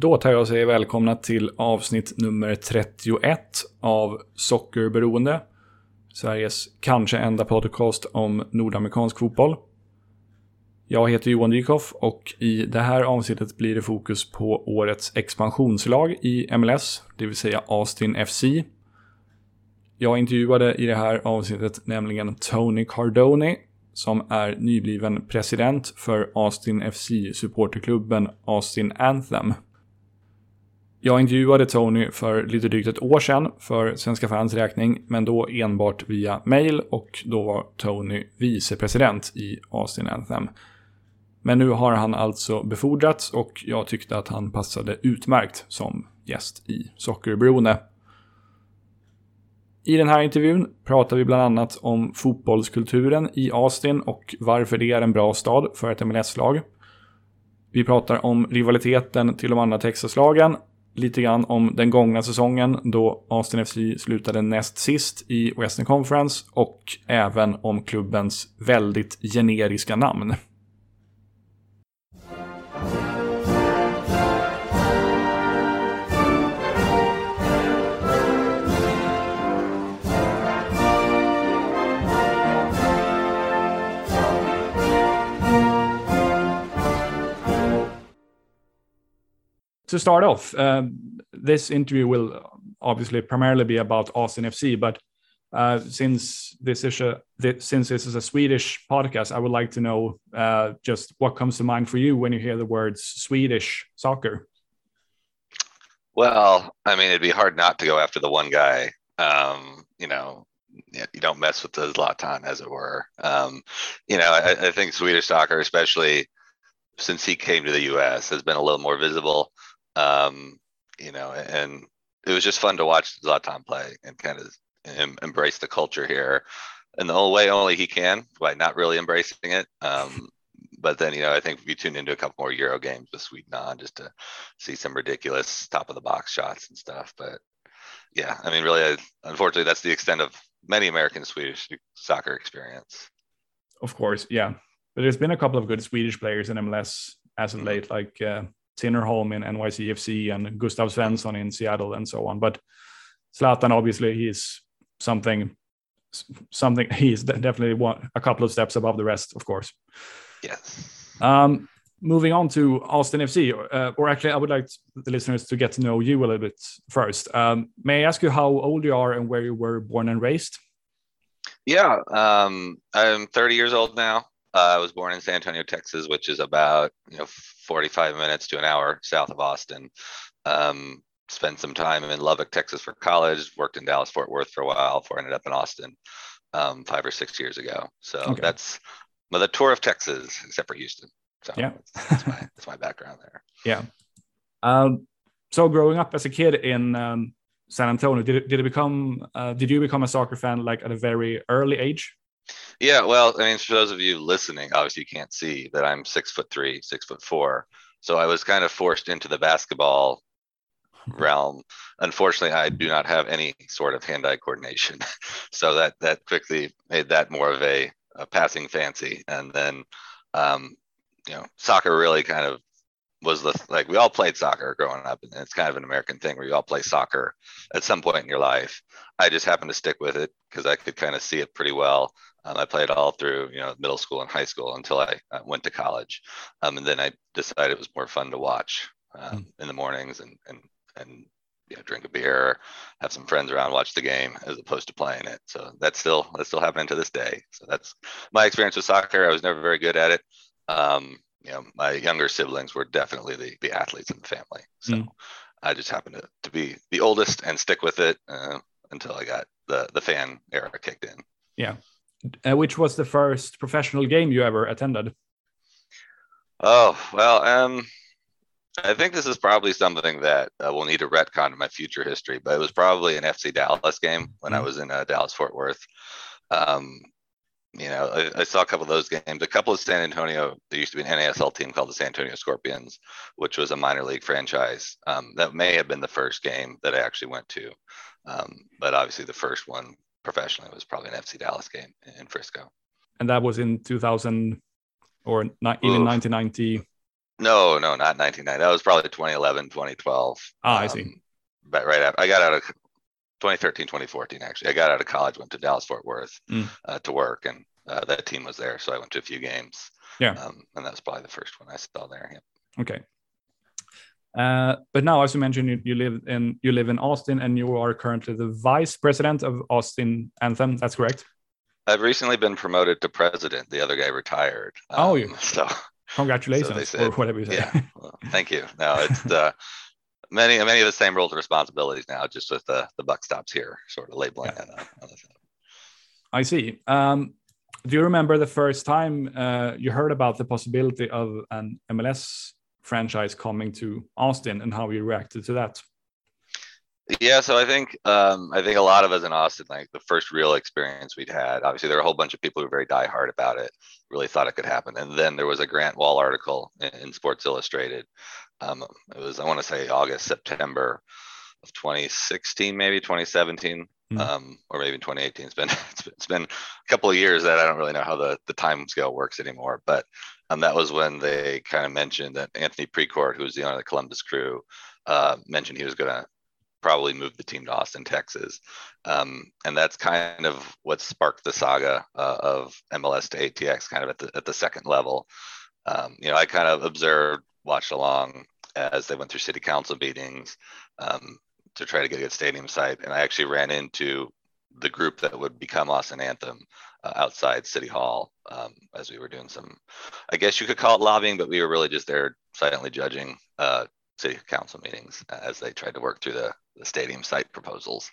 Då tar jag och säger välkomna till avsnitt nummer 31 av Sockerberoende. Sveriges kanske enda podcast om nordamerikansk fotboll. Jag heter Johan Dykhoff och i det här avsnittet blir det fokus på årets expansionslag i MLS, det vill säga Austin FC. Jag intervjuade i det här avsnittet nämligen Tony Cardoni som är nybliven president för Austin FC supporterklubben Austin Anthem. Jag intervjuade Tony för lite drygt ett år sedan för Svenska fans räkning, men då enbart via mail och då var Tony vicepresident i Austin Anthem. Men nu har han alltså befordrats och jag tyckte att han passade utmärkt som gäst i Sockerberoende. I den här intervjun pratar vi bland annat om fotbollskulturen i Austin och varför det är en bra stad för ett MLS-lag. Vi pratar om rivaliteten till de andra Texaslagen lite grann om den gångna säsongen då Austin FC slutade näst sist i Western Conference och även om klubbens väldigt generiska namn. To start off, uh, this interview will obviously primarily be about Austin FC, but uh, since this is a since this is a Swedish podcast, I would like to know uh, just what comes to mind for you when you hear the words Swedish soccer. Well, I mean, it'd be hard not to go after the one guy. Um, you know, you don't mess with the Zlatan, as it were. Um, you know, I, I think Swedish soccer, especially since he came to the U.S., has been a little more visible. Um, you know, and it was just fun to watch Zlatan play and kind of em- embrace the culture here in the only way only he can by not really embracing it. Um, but then, you know, I think we tuned into a couple more Euro games with Sweden on just to see some ridiculous top of the box shots and stuff. But yeah, I mean, really, I, unfortunately, that's the extent of many American Swedish soccer experience. Of course, yeah. But there's been a couple of good Swedish players in MLS as of mm-hmm. late, like uh, Tinnerholm in NYCFC and Gustav Svensson in Seattle and so on. But Zlatan, obviously, he's something, something. He's definitely one a couple of steps above the rest, of course. Yes. Um, moving on to Austin FC, uh, or actually, I would like the listeners to get to know you a little bit first. Um, may I ask you how old you are and where you were born and raised? Yeah, um, I'm 30 years old now. Uh, I was born in San Antonio, Texas, which is about you know 45 minutes to an hour south of Austin. Um, spent some time in Lubbock, Texas for college. Worked in Dallas, Fort Worth for a while before I ended up in Austin um, five or six years ago. So okay. that's well, the tour of Texas, except for Houston. So yeah, that's, my that's my background there. Yeah. Um, so growing up as a kid in um, San Antonio, did it, did it become uh, did you become a soccer fan like at a very early age? Yeah, well, I mean, for those of you listening, obviously you can't see that I'm six foot three, six foot four. So I was kind of forced into the basketball realm. Unfortunately, I do not have any sort of hand-eye coordination, so that that quickly made that more of a, a passing fancy. And then, um, you know, soccer really kind of was the like we all played soccer growing up, and it's kind of an American thing where you all play soccer at some point in your life. I just happened to stick with it because I could kind of see it pretty well. Um, I played all through, you know, middle school and high school until I uh, went to college, um, and then I decided it was more fun to watch um, in the mornings and and and you know, drink a beer, have some friends around, watch the game as opposed to playing it. So that's still that's still happening to this day. So that's my experience with soccer. I was never very good at it. Um, you know, my younger siblings were definitely the, the athletes in the family. So mm. I just happened to, to be the oldest and stick with it uh, until I got the the fan era kicked in. Yeah. Uh, which was the first professional game you ever attended? Oh well, um, I think this is probably something that uh, will need a retcon in my future history, but it was probably an FC Dallas game when mm-hmm. I was in uh, Dallas Fort Worth. Um, you know, I, I, saw a couple of those games. A couple of San Antonio. There used to be an NASL team called the San Antonio Scorpions, which was a minor league franchise. Um, that may have been the first game that I actually went to, um, but obviously the first one professionally it was probably an FC Dallas game in Frisco. And that was in 2000 or not, even 1990. No, no, not 1990. That was probably 2011, 2012. Ah, I see. Um, but right after I got out of 2013, 2014, actually, I got out of college, went to Dallas Fort Worth Mm. uh, to work, and uh, that team was there. So I went to a few games. Yeah. Um, and that was probably the first one I saw there. Yeah. Okay. Uh, but now, as you mentioned, you, you live in you live in Austin, and you are currently the vice president of Austin Anthem. That's correct. I've recently been promoted to president. The other guy retired. Oh, Um, you- So Congratulations, said. or whatever you say. yeah, well, thank you. No, it's uh, many many of the same roles and responsibilities now, just with the the buck stops here, sort of labeling Yeah. on- on I see. Um, do you remember the first time uh, you heard about the possibility of an MLS franchise coming to Austin and how you reacted to that? Yeah, so I think um, I think a lot of us in Austin, like the first real experience we'd had. Obviously, there were a whole bunch of people who were very diehard about it, really thought it could happen. And then there was a Grant Wahl article in, Sports Illustrated. Um, it was I want to say August, September of 2016, maybe 2017, Mhm. um, or maybe 2018. It's been, it's been it's been a couple of years that I don't really know how the the time scale works anymore. But um, that was when they kind of mentioned that Anthony Precourt, who was the owner of the Columbus Crew, uh, mentioned he was going to probably move the team to Austin, Texas. Um, and that's kind of what sparked the saga uh, of MLS to ATX kind of at the, at the second level. Um, you know, I kind of observed, watched along as they went through city council meetings um, to try to get a good stadium site. And I actually ran into the group that would become Austin Anthem uh, outside City Hall um, as we were doing some, I guess you could call it lobbying, but we were really just there silently judging uh, city council meetings as they tried to work through the, the stadium site proposals.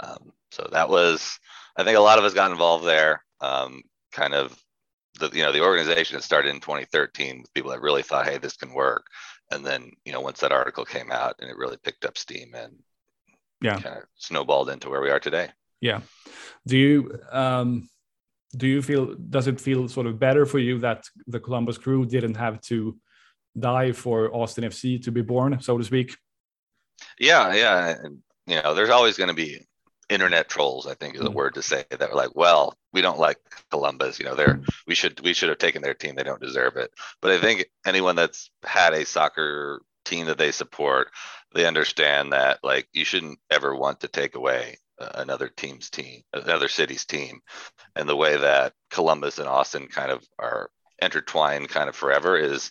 Um, so that was, I think a lot of us got involved there. Um, kind of the, you know, the organization had started in 2013 with people that really thought, hey, this can work. And then, you know, once that article came out and it really picked up steam and Yeah. kind of snowballed into where we are today. Yeah. Do you um, do you feel does it feel sort of better for you that the Columbus Crew didn't have to die for Austin FC to be born, so to speak? Yeah, yeah. And, you know, there's always going to be internet trolls, I think is a Mm. word to say that are like, well, we don't like Columbus, you know, they're we should we should have taken their team. They don't deserve it. But I think anyone that's had a soccer team that they support, they understand that like you shouldn't ever want to take away another team's team, another city's team. And the way that Columbus and Austin kind of are intertwined kind of forever is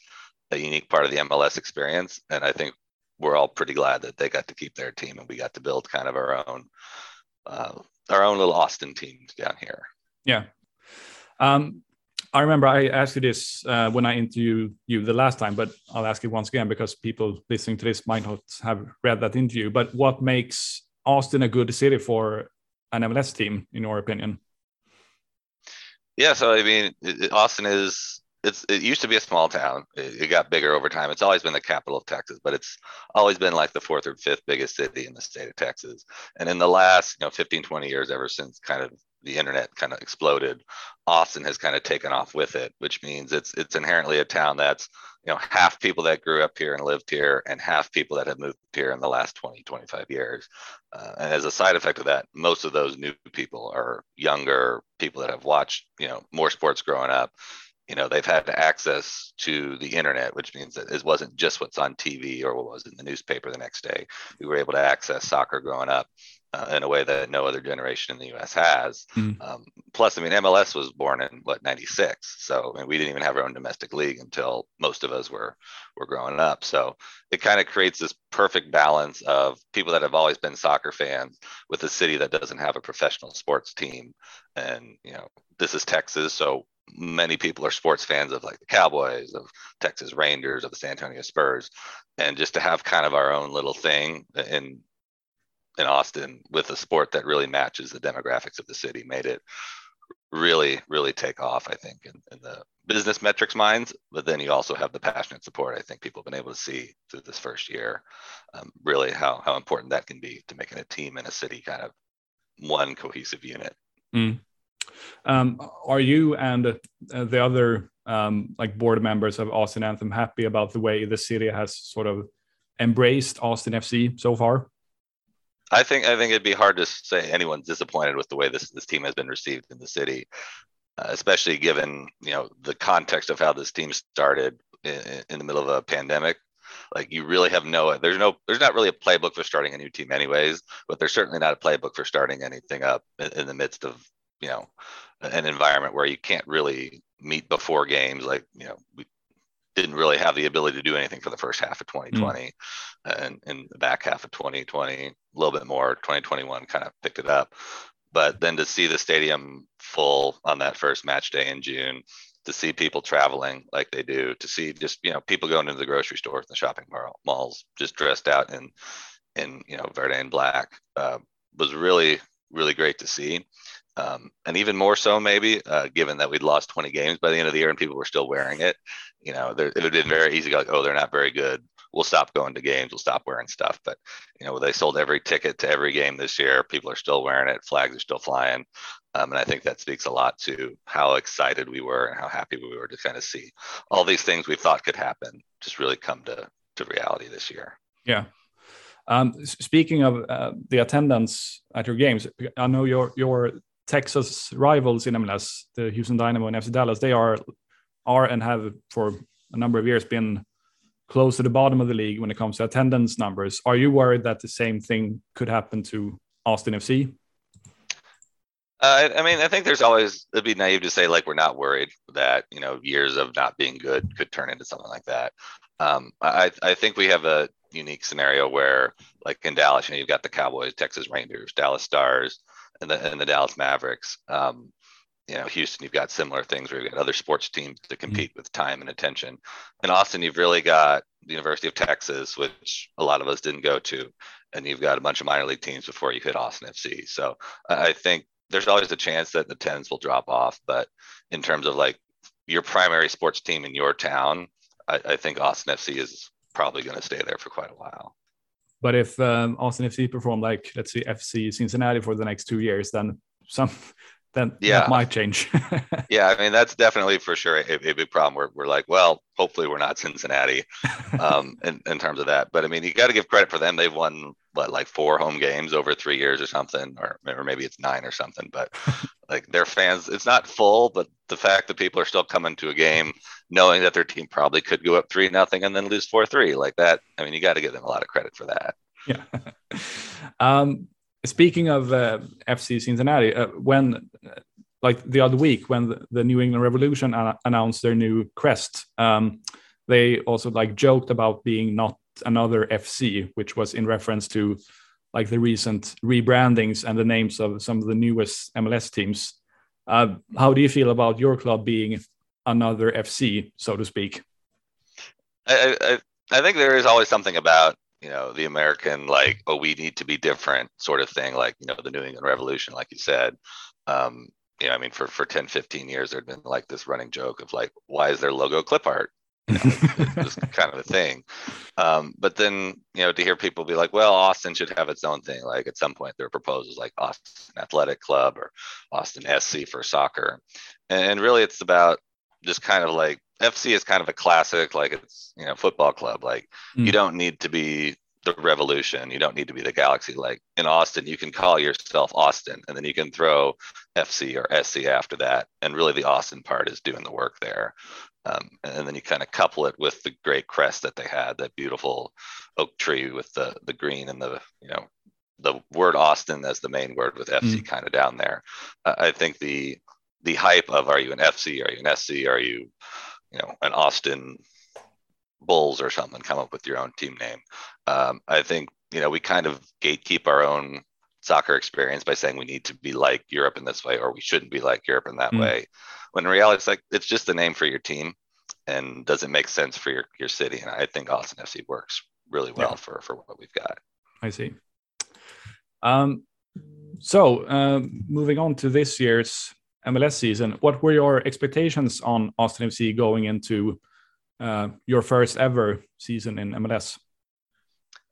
a unique part of the MLS experience. And I think we're all pretty glad that they got to keep their team and we got to build kind of our own uh, our own little Austin teams down here. Yeah. Um, I remember I asked you this uh, when I interviewed you the last time, but I'll ask it once again because people listening to this might not have read that interview. But what makes Austin a good city for an MLS team, in your opinion? Yeah, so I mean, Austin is it's it used to be a small town. It, it got bigger over time. It's always been the capital of Texas, but it's always been like the fourth or fifth biggest city in the state of Texas. And in the last, you know, 15, 20 years, ever since kind of the internet kind of exploded, Austin has kind of taken off with it, which means it's it's inherently a town that's you know half people that grew up here and lived here and half people that have moved here in the last 20 25 years. Uh, and as a side effect of that most of those new people are younger people that have watched you know more sports growing up. You know they've had access to the internet which means that it wasn't just what's on tv or what was in the newspaper the next day. We were able to access soccer growing up uh, in a way that no other generation in the us has. Mm. um, plus i mean mls was born in what 96 so I mean, we didn't even have our own domestic league until most of us were were growing up. So it kind of creates this perfect balance of people that have always been soccer fans with a city that doesn't have a professional sports team. And you know this is texas so many people are sports fans of like the cowboys of texas rangers of the san antonio spurs. And just to have kind of our own little thing in in austin with a sport that really matches the demographics of the city made it really really take off i think in, in the business metrics minds. But then you also have the passionate support i think people have been able to see through this first year um, really how, how important that can be to making a team in a city kind of one cohesive unit. Um, are you and uh, the other um, like board members of Austin Anthem happy about the way the city has sort of embraced Austin FC so far? I think I think it'd be hard to say anyone's disappointed with the way this this team has been received in the city, uh, especially given you know the context of how this team started. in, in the middle of a pandemic like you really have no there's no there's not really a playbook for starting a new team anyways but there's certainly not a playbook for starting anything up in, in the midst of you know an environment where you can't really meet before games like you know we didn't really have the ability to do anything for the first half of 2020 mm. and in the back half of 2020 a little bit more 2021 kind of picked it up but then to see the stadium full on that first match day in june to see people traveling like they do, to see just you know people going into the grocery stores and the shopping malls just dressed out in in you know verde and black uh, was really really great to see. Um, and even more so maybe uh, given that we'd lost 20 games by the end of the year and people were still wearing it you know there, it would have been very easy to go like oh they're not very good. We'll stop going to games. We'll stop wearing stuff. But you know they sold every ticket to every game this year. People are still wearing it. Flags are still flying. Um, and I think that speaks a lot to how excited we were and how happy we were to kind of see all these things we thought could happen just really come to, to reality this year. Yeah. Um, speaking of uh, the attendance at your games, I know your your Texas rivals in MLS, the Houston Dynamo and FC Dallas, they are are and have for a number of years been close to the bottom of the league when it comes to attendance numbers. Are you worried that the same thing could happen to Austin FC? Uh, I mean, I think there's always it'd be naive to say like we're not worried that you know years of not being good could turn into something like that. Um, I I think we have a unique scenario where like in Dallas, you know, you've got the Cowboys, Texas Rangers, Dallas Stars, and the and the Dallas Mavericks. Um, you know, Houston, you've got similar things where you've got other sports teams to mm-hmm. compete mm-hmm. with time and attention. In Austin, you've really got the University of Texas, which a lot of us didn't go to, and you've got a bunch of minor league teams before you hit Austin FC. So I think there's always a chance that the tens will drop off. But in terms of like your primary sports team in your town, I, I think Austin FC is probably going to stay there for quite a while. But if um, Austin FC perform like let's say FC Cincinnati for the next two years, then some then yeah. that might change. yeah, I mean that's definitely for sure a, a, big problem. We're, we're like, well, hopefully we're not Cincinnati, um, in, in terms of that. But I mean, you got to give credit for them. They've won what like four home games over three years or something, or or maybe it's nine or something. But like their fans, it's not full, but the fact that people are still coming to a game knowing that their team probably could go up three nothing and then lose four three like that. I mean, you got to give them a lot of credit for that. Yeah. um, speaking of uh, FC Cincinnati, uh, when like the other week when the, the New England Revolution announced their new crest, um, they also like joked about being not another FC, which was in reference to like the recent rebrandings and the names of some of the newest MLS teams. Uh, how do you feel about your club being another FC, so to speak? I, I, I think there is always something about you know the american like oh we need to be different sort of thing like you know the new england revolution like you said um you know i mean for for 10 15 years there'd been like this running joke of like why is their logo clip art you know, it's kind of a thing um but then you know to hear people be like well austin should have its own thing like at some point there are proposals like austin athletic club or austin sc for soccer and really it's about just kind of like FC is kind of a classic, like it's you know football club. Like mm. you don't need to be the Revolution, you don't need to be the Galaxy. Like in Austin, you can call yourself Austin, and then you can throw FC or SC after that. And really, the Austin part is doing the work there. Um, and then you kind of couple it with the great crest that they had, that beautiful oak tree with the the green and the you know the word Austin as the main word with FC mm. kind of down there. Uh, I think the the hype of are you an FC, are you an SC, are you you know an Austin Bulls or something, come up with your own team name. Um, I think you know we kind of gatekeep our own soccer experience by saying we need to be like Europe in this way or we shouldn't be like Europe in that mm. way. When in reality, it's like it's just the name for your team and doesn't make sense for your your city. And I think Austin FC works really well yeah. for for what we've got. I see. Um, so uh, moving on to this year's MLS season, what were your expectations on Austin FC going into uh, your first ever season in MLS?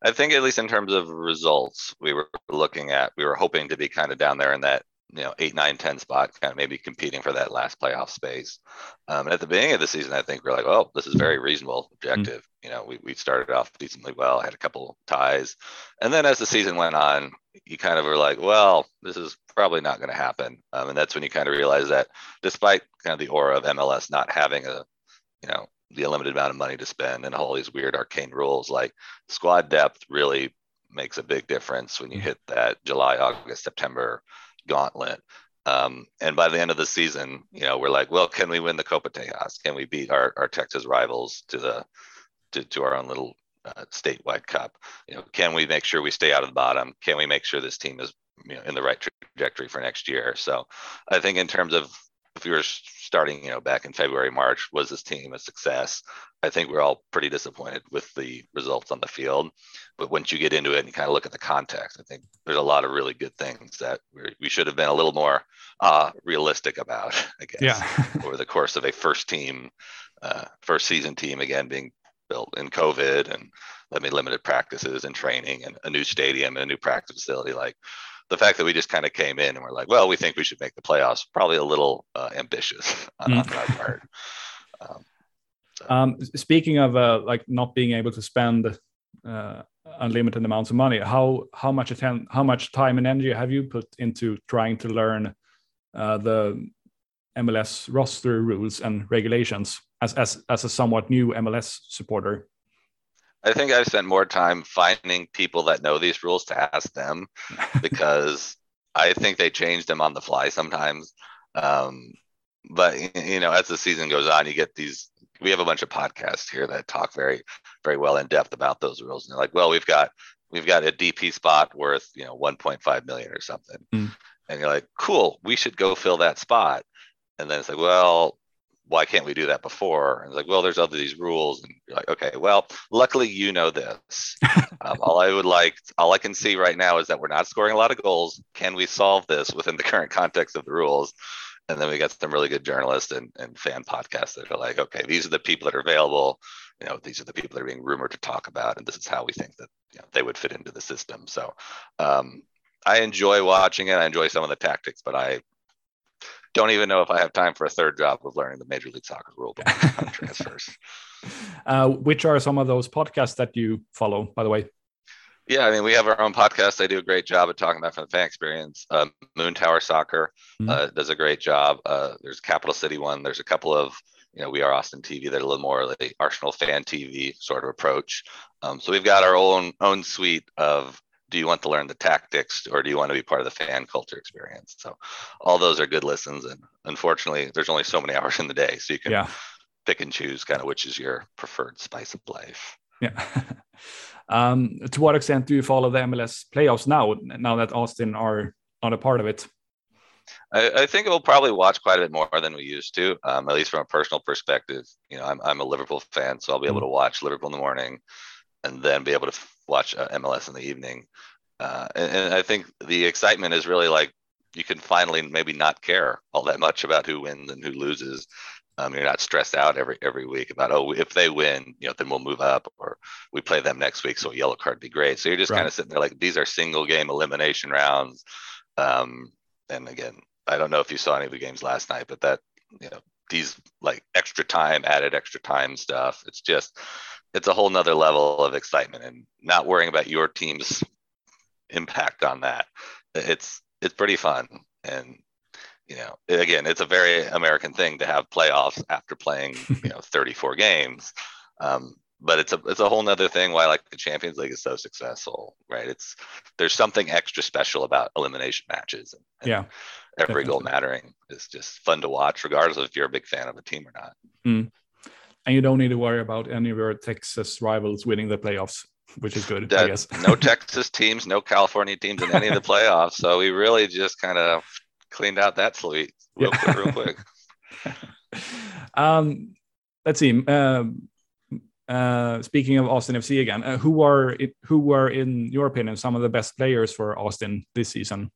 I think, at least in terms of results, we were looking at, we were hoping to be kind of down there in that you know eight nine ten spot kind of maybe competing for that last playoff space um, and at the beginning of the season i think we are like oh this is very reasonable objective mm-hmm. you know we, we started off decently well had a couple ties and then as the season went on you kind of were like well this is probably not going to happen um, and that's when you kind of realize that despite kind of the aura of mls not having a you know the unlimited amount of money to spend and all these weird arcane rules like squad depth really makes a big difference when you hit that July, August, September gauntlet. Um, and by the end of the season, you know, we're like, well, can we win the Copa Tejas? Can we beat our, our Texas rivals to the to, to our own little uh, statewide cup? You know, can we make sure we stay out of the bottom? Can we make sure this team is you know, in the right trajectory for next year? So, I think in terms of if we were starting, you know, back in February, March, was this team a success? I think we're all pretty disappointed with the results on the field. But once you get into it and you kind of look at the context, I think there's a lot of really good things that we should have been a little more uh, realistic about, I guess, yeah. over the course of a first team, uh, first season team, again, being built in COVID and I mean, limited practices and training and a new stadium and a new practice facility. Like, the fact that we just kind of came in and we're like, well, we think we should make the playoffs, probably a little uh, ambitious on, on, our part. Um, so. um, speaking of uh, like not being able to spend uh, unlimited amounts of money, how how much attend, how much time and energy have you put into trying to learn uh, the MLS roster rules and regulations as as as a somewhat new MLS supporter? I think I've spent more time finding people that know these rules to ask them because I think they change them on the fly sometimes. Um, but you know, as the season goes on, you get these. We have a bunch of podcasts here that talk very, very well in depth about those rules. And they're like, well, we've got we've got a DP spot worth you know 1.5 million or something, mm. and you're like, cool, we should go fill that spot. And then it's like, well, why can't we do that before? And it's like, well, there's other these rules, and you're like, okay, well, luckily you know this. um, all I would like, all I can see right now is that we're not scoring a lot of goals. Can we solve this within the current context of the rules? And then we got some really good journalists and, and fan podcasts that are like, okay, these are the people that are available. You know, these are the people that are being rumored to talk about, and this is how we think that you know, they would fit into the system. So um, I enjoy watching it. I enjoy some of the tactics, but I don't even know if I have time for a third job of learning the Major League Soccer rule book transfers. Uh, which are some of those podcasts that you follow, by the way? Yeah, I mean, we have our own podcast. They do a great job at talking about from the fan experience. Um, Moon Tower Soccer mm-hmm. uh, does a great job. Uh, there's Capital City one. There's a couple of, you know, we are Austin TV that are a little more like Arsenal fan TV sort of approach. Um, so we've got our own own suite of do you want to learn the tactics or do you want to be part of the fan culture experience? So all those are good listens. And unfortunately, there's only so many hours in the day. So you can yeah. pick and choose kind of which is your preferred spice of life. Yeah. um, to what extent do you follow the MLS playoffs now, now that Austin are not a part of it? I, I, think we'll probably watch quite a bit more than we used to, um, at least from a personal perspective. You know, I'm, I'm a Liverpool fan, so I'll be able mm. to watch Liverpool in the morning and then be able to watch uh, MLS in the evening. Uh, and, and, I think the excitement is really like you can finally maybe not care all that much about who wins and who loses. Um, you're not stressed out every every week about oh if they win you know then we'll move up or we play them next week so a yellow card be great. So you're just right. kind of sitting there like these are single game elimination rounds. Um, and again, I don't know if you saw any of the games last night, but that you know these like extra time added extra time stuff. It's just it's a whole nother level of excitement and not worrying about your team's impact on that. It's it's pretty fun. And you know, again, it's a very American thing to have playoffs after playing, you know, 34 games. Um, but it's a it's a whole nother thing why like the Champions League is so successful, right? It's there's something extra special about elimination matches. And, and yeah, every goal mattering is just fun to watch, regardless of if you're a big fan of a team or not. Mm and you don't need to worry about any of your Texas rivals winning the playoffs, which is good. That, I guess. no Texas teams, no California teams in any of the playoffs. So we really just kind of cleaned out that suite real yeah. quick, real quick. um, let's see. Uh, uh, speaking of Austin FC again, uh, who are it, who were in your opinion some of the best players for Austin this season?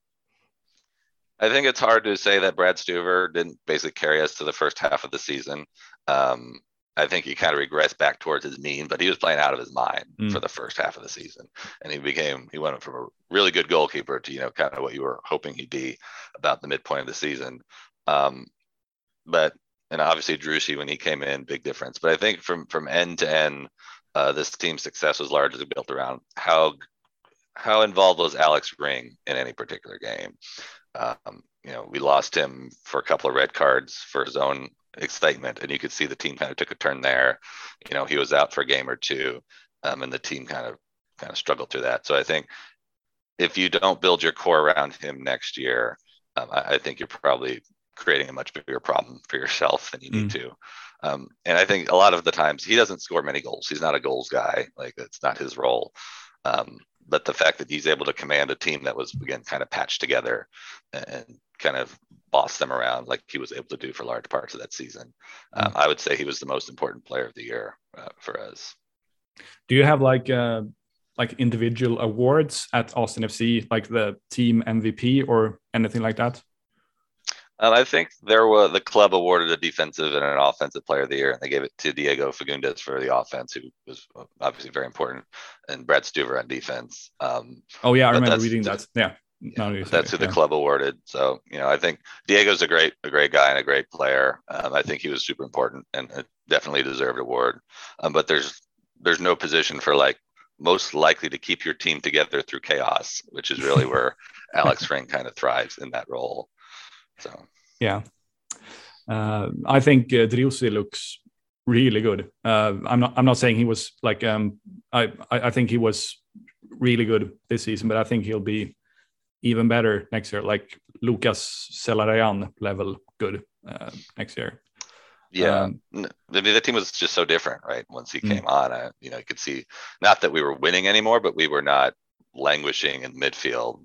I think it's hard to say that Brad Stuver didn't basically carry us to the first half of the season. Um, I think he kind of regressed back towards his mean, but he was playing out of his mind mm. for the first half of the season. And he became, he went from a really good goalkeeper to, you know, kind of what you were hoping he'd be about the midpoint of the season. Um, but, and obviously Driussi when he came in, big difference. But I think from, from end to end, uh, this team's success was largely built around how, how involved was Alex Ring in any particular game. Um, you know, we lost him for a couple of red cards for his own excitement, and you could see the team kind of took a turn there. You know, he was out for a game or two, um, and the team kind of kind of struggled through that. So I think if you don't build your core around him next year, um, I, I, think you're probably creating a much bigger problem for yourself than you need mm. to. Um, and I think a lot of the times he doesn't score many goals. He's not a goals guy. Like that's not his role. Um, but the fact that he's able to command a team that was again kind of patched together and kind of boss them around like he was able to do for large parts of that season, mm. um, I would say he was the most important player of the year uh, for us. Do you have like uh, like individual awards at Austin FC, like the team MVP or anything like that? Um, I think there was the club awarded a defensive and an offensive player of the year, and they gave it to Diego Fagundez for the offense, who was obviously very important, and Brad Stuver on defense. Um, oh yeah, I remember reading that. Yeah, yeah that's who the club awarded. So you know, I think Diego's a great, a great guy and a great player. Um, I think he was super important and definitely deserved award. Um, but there's there's no position for like most likely to keep your team together through chaos, which is really where Alex Ring kind of thrives in that role. So yeah, uh, I think uh, Driussi looks really good. Uh, I'm not I'm not saying he was like um, I I think he was really good this season, but I think he'll be even better next year, like Lucas Zelarayan level good uh, next year. Yeah, um, I mean the team was just so different, right? Once he mm-hmm. came on, I, you know, you could see not that we were winning anymore, but we were not languishing in midfield.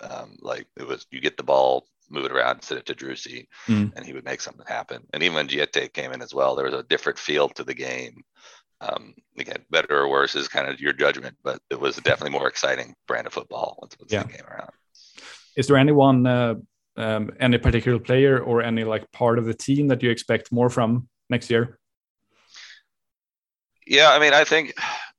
Um, like it was, you get the ball, move it around, send it to Driussi, mm. and he would make something happen. And even when Djitté came in as well, there was a different feel to the game. Um, again, better or worse is kind of your judgment, but it was definitely more exciting brand of football once, once yeah. came around. Is there anyone, uh, um, any particular player or any like part of the team that you expect more from next year? Yeah, I mean, I think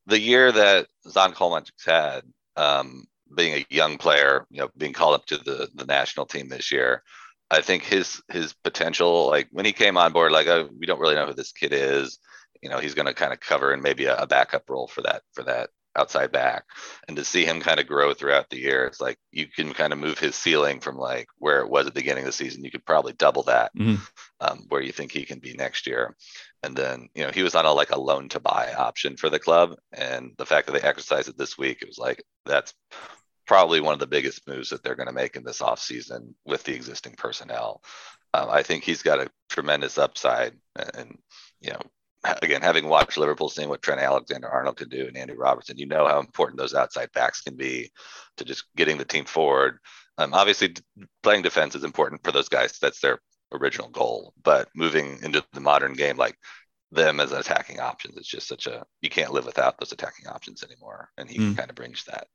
the year that Žan Kolmanič had, um, being a young player, you know, being called up to the the national team this year, I think his his potential, like when he came on board, like oh, we don't really know who this kid is. You know, he's going to kind of cover in maybe a, a, backup role for that for that outside back, and to see him kind of grow throughout the year, it's like you can kind of move his ceiling from like where it was at the beginning of the season. You could probably double that, mm-hmm. um, where you think he can be next year. And then you know he was on a like a loan to buy option for the club, and the fact that they exercised it this week, it was like that's probably one of the biggest moves that they're going to make in this offseason with the existing personnel. Um, I think he's got a tremendous upside. And, you know, again, having watched Liverpool, seeing what Trent Alexander Arnold can do and Andy Robertson, you know how important those outside backs can be to just getting the team forward. Um, obviously, playing defense is important for those guys. That's their original goal. But moving into the modern game, like them as attacking options, it's just such a you can't live without those attacking options anymore. And he mm. kind of brings that.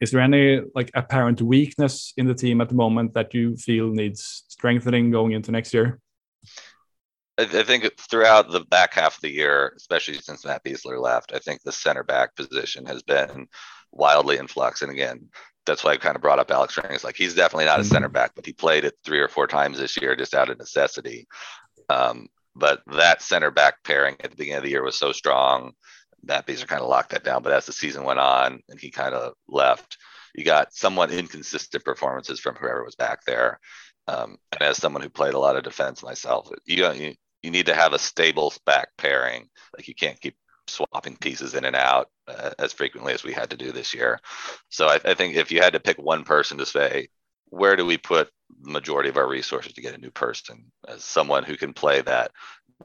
Is there any like apparent weakness in the team at the moment that you feel needs strengthening going into next year? I, I think throughout the back half of the year, especially since Matt Besler left, I think the center back position has been wildly in flux. And again, that's why I kind of brought up Alex Ring. It's like he's definitely not a center mm-hmm. back, but he played it three or four times this year just out of necessity. Um, but that center back pairing at the beginning of the year was so strong. Matt Besler kind of locked that down. But as the season went on and he kind of left, you got somewhat inconsistent performances from whoever was back there. Um, and as someone who played a lot of defense myself, you, you you need to have a stable back pairing. Like you can't keep swapping pieces in and out uh, as frequently as we had to do this year. So I, I, think if you had to pick one person to say, where do we put the majority of our resources to get a new person as someone who can play that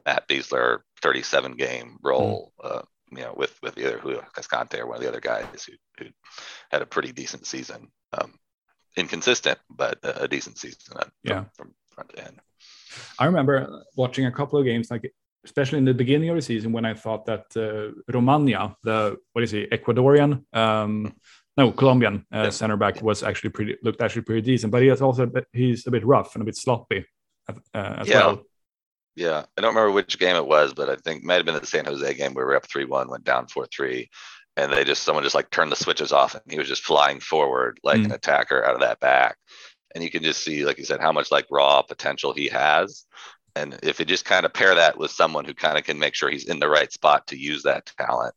Matt Besler 37 game role, mm. uh, you know, with with either Julio Cascante or one of the other guys who, who had a pretty decent season. Um, inconsistent, but a, a decent season from, yeah. from front to end. I remember watching a couple of games, like especially in the beginning of the season, when I thought that uh, Romaña, the what is he, Ecuadorian, um, no, Colombian uh, yeah. center back, was actually pretty looked actually pretty decent, but he is also a bit, he's a bit rough and a bit sloppy uh, as yeah. well. Yeah, I don't remember which game it was, but I think might have been the San Jose game where we were up three one, went down four three, and they just someone just like turned the switches off, and he was just flying forward like mm. an attacker out of that back, and you can just see, like you said, how much like raw potential he has, and if you just kind of pair that with someone who kind of can make sure he's in the right spot to use that talent,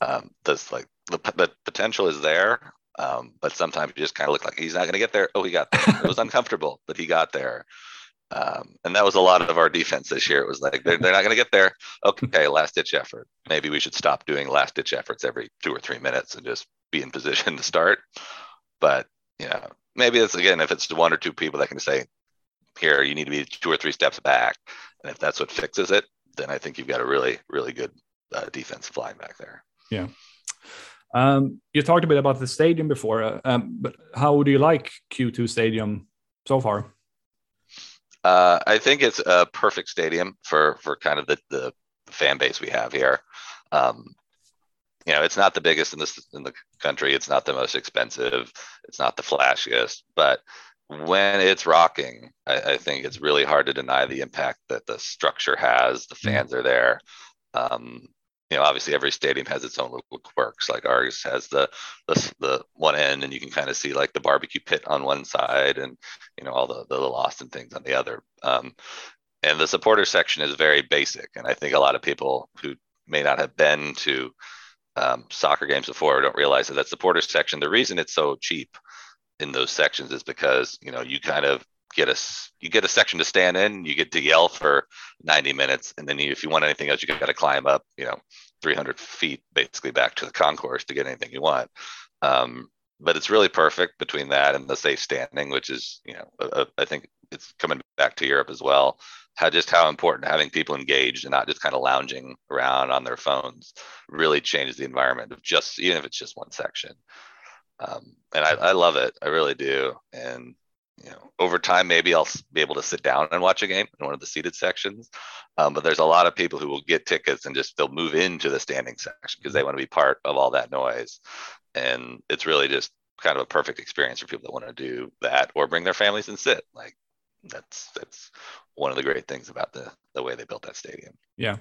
um, that's like the, the potential is there, um, but sometimes you just kind of look like he's not going to get there. Oh, he got there. it was uncomfortable, but he got there. Um, and that was a lot of our defense this year. It was like they're, they're not going to get there. Okay, last ditch effort. Maybe we should stop doing last ditch efforts every two or three minutes and just be in position to start. But you know, maybe it's again if it's one or two people that can say, "Here, you need to be two or three steps back," and if that's what fixes it, then I think you've got a really, really good uh, defense flying back there. Yeah. Um, you talked a bit about the stadium before, uh, um, but how do you like Q2 Stadium so far? Uh, I think it's a perfect stadium for for kind of the the fan base we have here. Um, you know, it's not the biggest in this in the country. It's not the most expensive. It's not the flashiest, but when it's rocking, I, I think it's really hard to deny the impact that the structure has. The fans are there. Um, you know, obviously every stadium has its own little quirks. Like ours has the the, the one end, and you can kind of see like the barbecue pit on one side, and you know all the the little Austin things on the other. Um, and the supporter section is very basic, and I think a lot of people who may not have been to um, soccer games before don't realize that that supporter section. The reason it's so cheap in those sections is because you know you kind of get a you get a section to stand in you get to yell for 90 minutes and then you, if you want anything else you got to climb up you know 300 feet basically back to the concourse to get anything you want. Um, but it's really perfect between that and the safe standing which is you know I think it's coming back to europe as well. How just how important having people engaged and not just kind of lounging around on their phones really changes the environment of just even if it's just one section. Um, and I, I love it. I really do. And you know, over time, maybe I'll be able to sit down and watch a game in one of the seated sections. Um, but there's a lot of people who will get tickets and just they'll move into the standing section because they want to be part of all that noise. And it's really just kind of a perfect experience for people that want to do that or bring their families and sit. Like that's that's one of the great things about the the way they built that stadium. Yeah.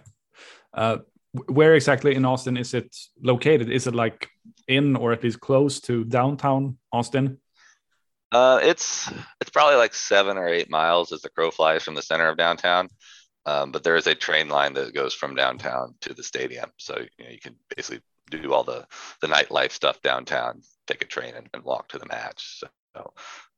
Uh, where exactly in Austin is it located? Is it like in or at least close to downtown Austin? Uh, it's it's probably like seven or eight miles as the crow flies from the center of downtown. Um, but there is a train line that goes from downtown to the stadium, so you, know, you can basically do all the the nightlife stuff downtown, take a train and, and walk to the match. So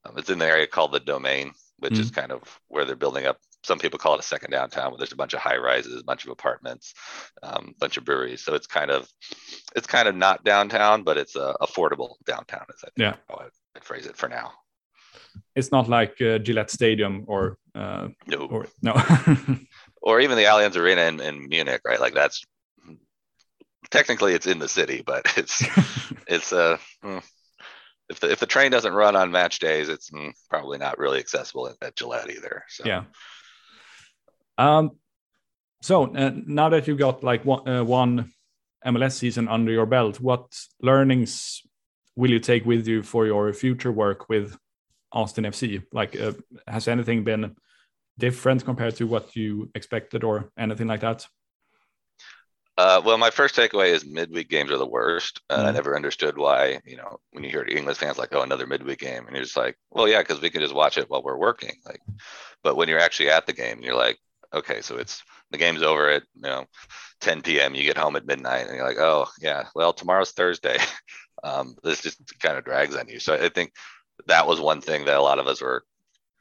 um, it's in the area called the Domain, which mm-hmm. is kind of where they're building up. Some people call it a second downtown, where there's a bunch of high rises, a bunch of apartments, a um, bunch of breweries. So it's kind of it's kind of not downtown, but it's uh, affordable downtown, as I think yeah. How I, I'd phrase it for now it's not like uh, Gillette Stadium or uh, no, or, no, or even the Allianz Arena in, in Munich, right? Like that's technically it's in the city, but it's it's uh hmm, if the if the train doesn't run on match days, it's mm, probably not really accessible at, at Gillette either. So. Yeah. Um. So uh, now that you've got like one, uh, one MLS season under your belt, what learnings will you take with you for your future work with Austin FC? Like, uh, has anything been different compared to what you expected or anything like that? Uh, well, my first takeaway is midweek games are the worst. Uh, mm. I never understood why, you know, when you hear English fans like, oh, another midweek game, and you're just like, well, yeah, because we can just watch it while we're working. Like, but when you're actually at the game, you're like, okay, so it's the game's over at you know 10 p.m. You get home at midnight, and you're like, oh yeah, well tomorrow's Thursday. um, this just kind of drags on you. So I think that was one thing that a lot of us were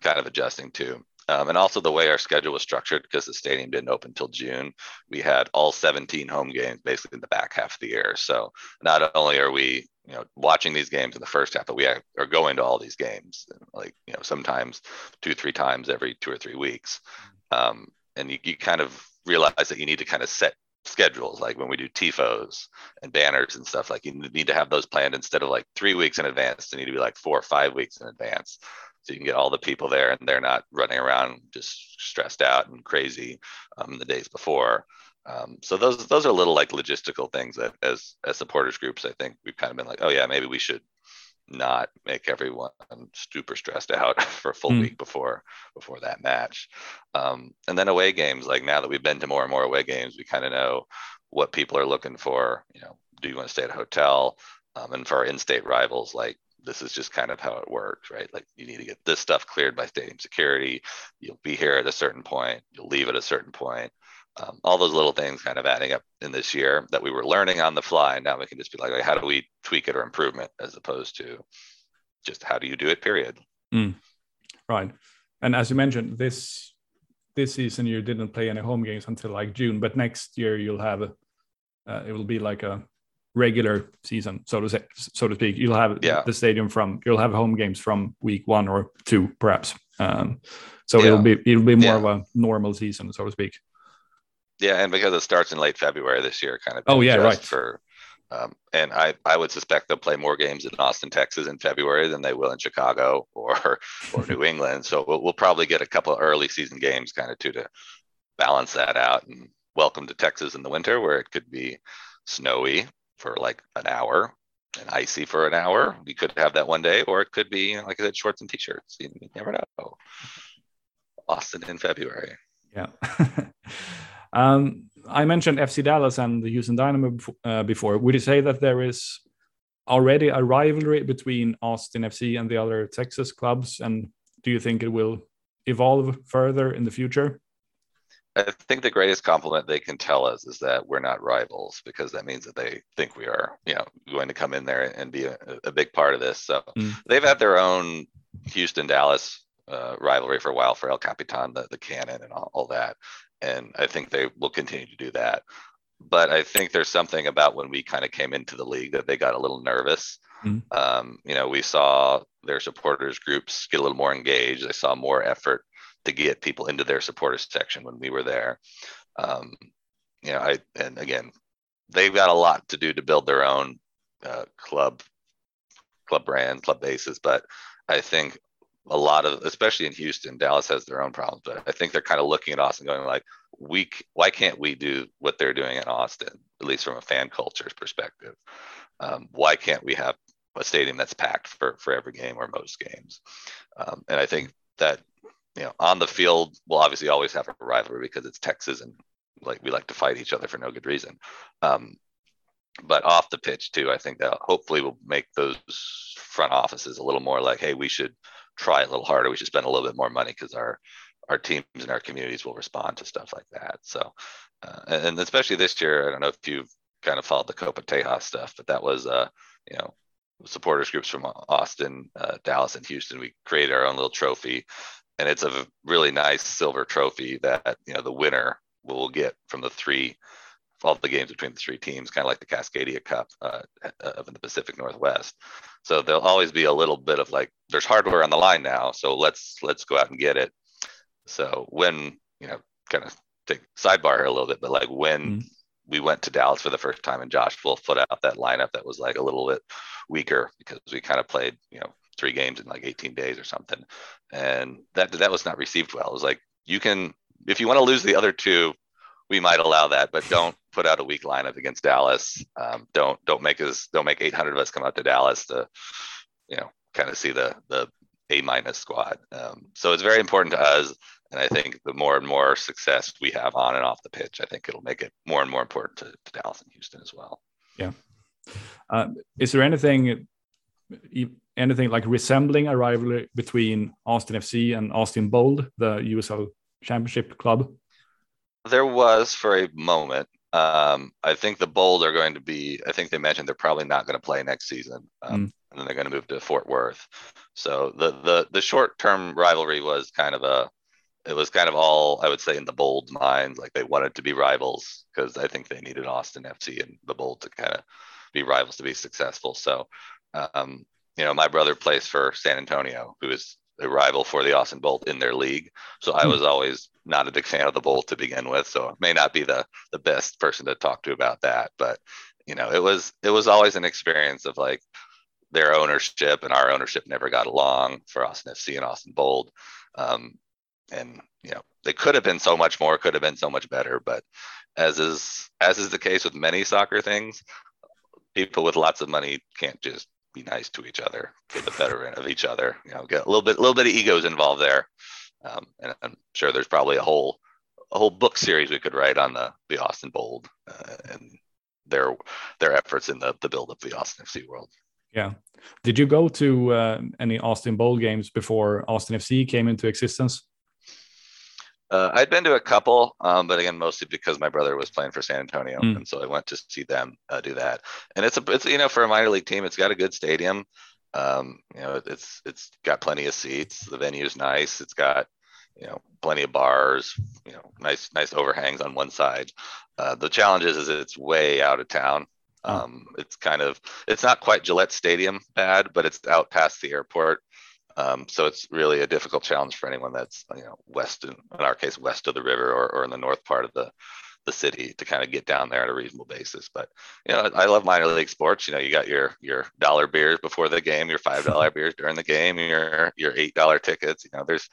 kind of adjusting to. Um, and also the way our schedule was structured because the stadium didn't open until June. We had all 17 home games basically in the back half of the year. So not only are we, you know, watching these games in the first half, but we are going to all these games, like you know, sometimes two, three times every two or three weeks. Um, and you, you kind of realize that you need to kind of set schedules like when we do tifos and banners and stuff like you need to have those planned instead of like three weeks in advance. They need to be like four or five weeks in advance so you can get all the people there and they're not running around just stressed out and crazy um, the days before. Um, so those those are little like logistical things that as as supporters groups i think we've kind of been like oh yeah maybe we should not make everyone super stressed out for a full mm. week before before that match. Um, and then away games, like now that we've been to more and more away games, we kind of know what people are looking for. You know, do you want to stay at a hotel? Um, and for our in-state rivals, like this is just kind of how it works, right? Like you need to get this stuff cleared by stadium security. You'll be here at a certain point. You'll leave at a certain point um, all those little things kind of adding up in this year that we were learning on the fly. Now we can just be like, like how do we tweak it or improve it as opposed to just how do you do it, period. Mm. Right. And as you mentioned, this this season you didn't play any home games until like June, but next year you'll have uh, it will be like a regular season, so to say, so to speak. You'll have yeah. the stadium from you'll have home games from week one or two, perhaps. Um, so yeah. it'll be it'll be more yeah. of a normal season, so to speak. Yeah, and because it starts in late February this year, kind of. Oh yeah, right. For um, and I, I would suspect they'll play more games in Austin, Texas in February than they will in Chicago or or New England. So we'll, we'll probably get a couple early season games kind of too to balance that out. And welcome to Texas in the winter where it could be snowy for like an hour and icy for an hour. We could have that one day, or it could be like I said, shorts and t-shirts. You, you never know. Austin in February. Yeah. um, I mentioned FC Dallas and the Houston Dynamo uh, before. Would you say that there is already a rivalry between Austin FC and the other Texas clubs? And do you think it will evolve further in the future? I think the greatest compliment they can tell us is that we're not rivals because that means that they think we are, you know, going to come in there and be a, a big part of this. So mm. they've had their own Houston Dallas uh, rivalry for a while for El Capitan, the, the cannon and all, all that and I think they will continue to do that. But I think there's something about when we kind of came into the league that they got a little nervous. Mm-hmm. Um, you know, we saw their supporters groups get a little more engaged. They saw more effort to get people into their supporters section when we were there. Um, you know, I and again, they've got a lot to do to build their own uh, club, club brand, club bases. But I think a lot of, especially in Houston, Dallas has their own problems, but I think they're kind of looking at Austin going like, we, why can't we do what they're doing in Austin, at least from a fan culture's perspective? Um, why can't we have a stadium that's packed for, for every game or most games? Um, and I think that, you know, on the field, we'll obviously always have a rivalry because it's Texas and like we like to fight each other for no good reason. Um, but off the pitch too, I think that hopefully will make those front offices a little more like, hey, we should try a little harder. We should spend a little bit more money because our our teams and our communities will respond to stuff like that. So, uh, and especially this year, I don't know if you've kind of followed the Copa Tejas stuff, but that was, uh, you know, supporters groups from Austin, uh, Dallas, and Houston. We created our own little trophy, and it's a really nice silver trophy that you know the winner will get from the three all the games between the three teams, kind of like the Cascadia Cup uh, of the Pacific Northwest. So there'll always be a little bit of like, there's hardware on the line now, so let's let's go out and get it. So when you know, kind of take sidebar here a little bit, but like when mm-hmm. we went to Dallas for the first time, and Josh Wolff put out that lineup that was like a little bit weaker because we kind of played, you know, three games in like 18 days or something, and that that was not received well. It was like you can if you want to lose the other two we might allow that, but don't put out a weak lineup against Dallas. Um, don't don't make us don't make 800 of us come out to Dallas to, you know, kind of see the the A minus squad. Um, so it's very important to us, and I think the more and more success we have on and off the pitch, I think it'll make it more and more important to, to Dallas and Houston as well. Yeah. Uh, is there anything anything like resembling a rivalry between Austin FC and Austin Bold, the USL Championship club? There was for a moment. Um, I think the Bold are going to be. I think they mentioned they're probably not going to play next season, um, mm. and then they're going to move to Fort Worth. So the the the short term rivalry was kind of a. It was kind of all I would say in the Bold mind, like they wanted to be rivals because I think they needed Austin FC and the Bold to kind of be rivals to be successful. So, um, you know, my brother plays for San Antonio, who is a rival for the Austin Bold in their league. So I hmm. was always not a big fan of the Bold to begin with. So I may not be the the best person to talk to about that. But you know, it was it was always an experience of like their ownership and our ownership never got along for Austin FC and Austin Bold. Um, and you know, they could have been so much more, could have been so much better. But as is as is the case with many soccer things, people with lots of money can't just be nice to each other, get the better of each other. You know, get a little bit, a little bit of egos involved there. Um, and I'm sure there's probably a whole, a whole book series we could write on the the Austin Bold uh, and their their efforts in the the build up of the Austin FC world. Yeah. Did you go to uh, any Austin Bold games before Austin FC came into existence? Uh, I'd been to a couple, um, but again, mostly because my brother was playing for San Antonio, mm. and so I went to see them uh, do that. And it's a, it's you know, for a minor league team, it's got a good stadium. Um, you know, it's it's got plenty of seats. The venue's nice. It's got you know plenty of bars. You know, nice nice overhangs on one side. Uh, the challenge is, is it's way out of town. Um, it's kind of it's not quite Gillette Stadium bad, but it's out past the airport. Um, so it's really a difficult challenge for anyone that's you know west in, in our case west of the river or, or in the north part of the the city to kind of get down there on a reasonable basis. But you know, I love minor league sports. You know, you got your your dollar beers before the game, your five dollar beers during the game, your your eight dollar tickets. You know, there's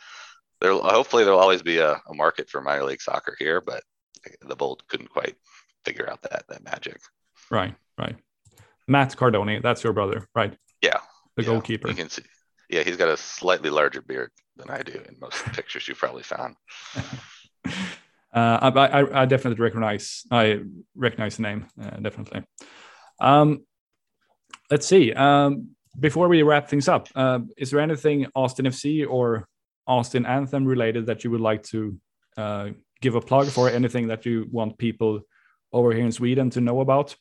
there hopefully there'll always be a, a market for minor league soccer here, but the Bold couldn't quite figure out that that magic. Right, right. Matt Cardone, that's your brother, right? Yeah, the yeah, goalkeeper. You can see. Yeah, he's got a slightly larger beard than I do in most pictures you probably found. Uh, I, I, I, definitely recognize I recognize the name uh, definitely. Um, let's see. Um, before we wrap things up, uh, is there anything Austin FC or Austin Anthem related that you would like to uh, give a plug for? Anything that you want people over here in Sweden to know about?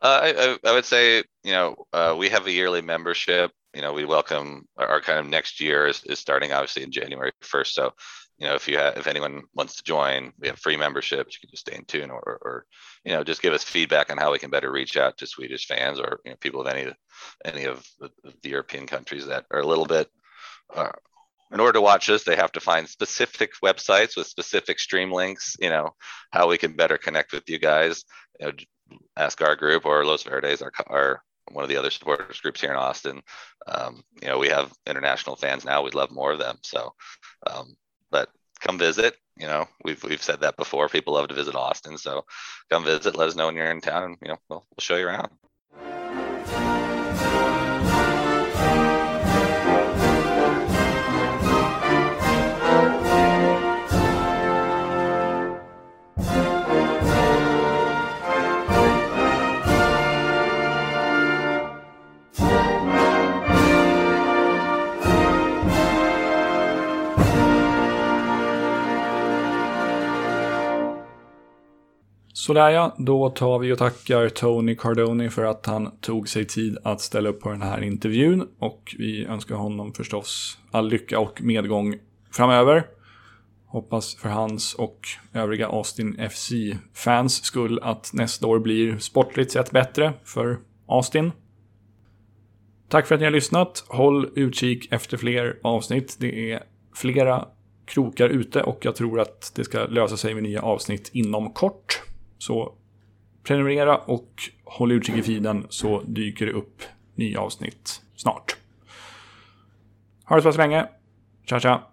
Uh, I, I, would say, you know, uh, we have a yearly membership. You know, we welcome our, our kind of next year is, is starting obviously in January 1st. So you know, if you have, if anyone wants to join, we have free memberships. You can just stay in tune, or, or, you know, just give us feedback on how we can better reach out to Swedish fans or you know, people of any any of the, European countries that are a little bit. Uh, in order to watch us, they have to find specific websites with specific stream links. You know, how we can better connect with you guys. You know, ask our group or Los Verdes, our, our one of the other supporters groups here in Austin. Um, you know, we have international fans now. We'd love more of them. So, um, but come visit. You know, we've we've said that before. People love to visit Austin, so come visit. Let us know when you're in town, and you know, we'll, we'll show you around. Sådär ja, då tar vi och tackar Tony Cardoni för att han tog sig tid att ställa upp på den här intervjun. Och vi önskar honom förstås all lycka och medgång framöver. Hoppas för hans och övriga Austin FC-fans skull att nästa år blir sportligt sett bättre för Austin. Tack för att ni har lyssnat. Håll utkik efter fler avsnitt. Det är flera krokar ute och jag tror att det ska lösa sig med nya avsnitt inom kort. Så prenumerera och håll utkik i feeden så dyker det upp nya avsnitt snart. Ha det så pass länge. Tja tja!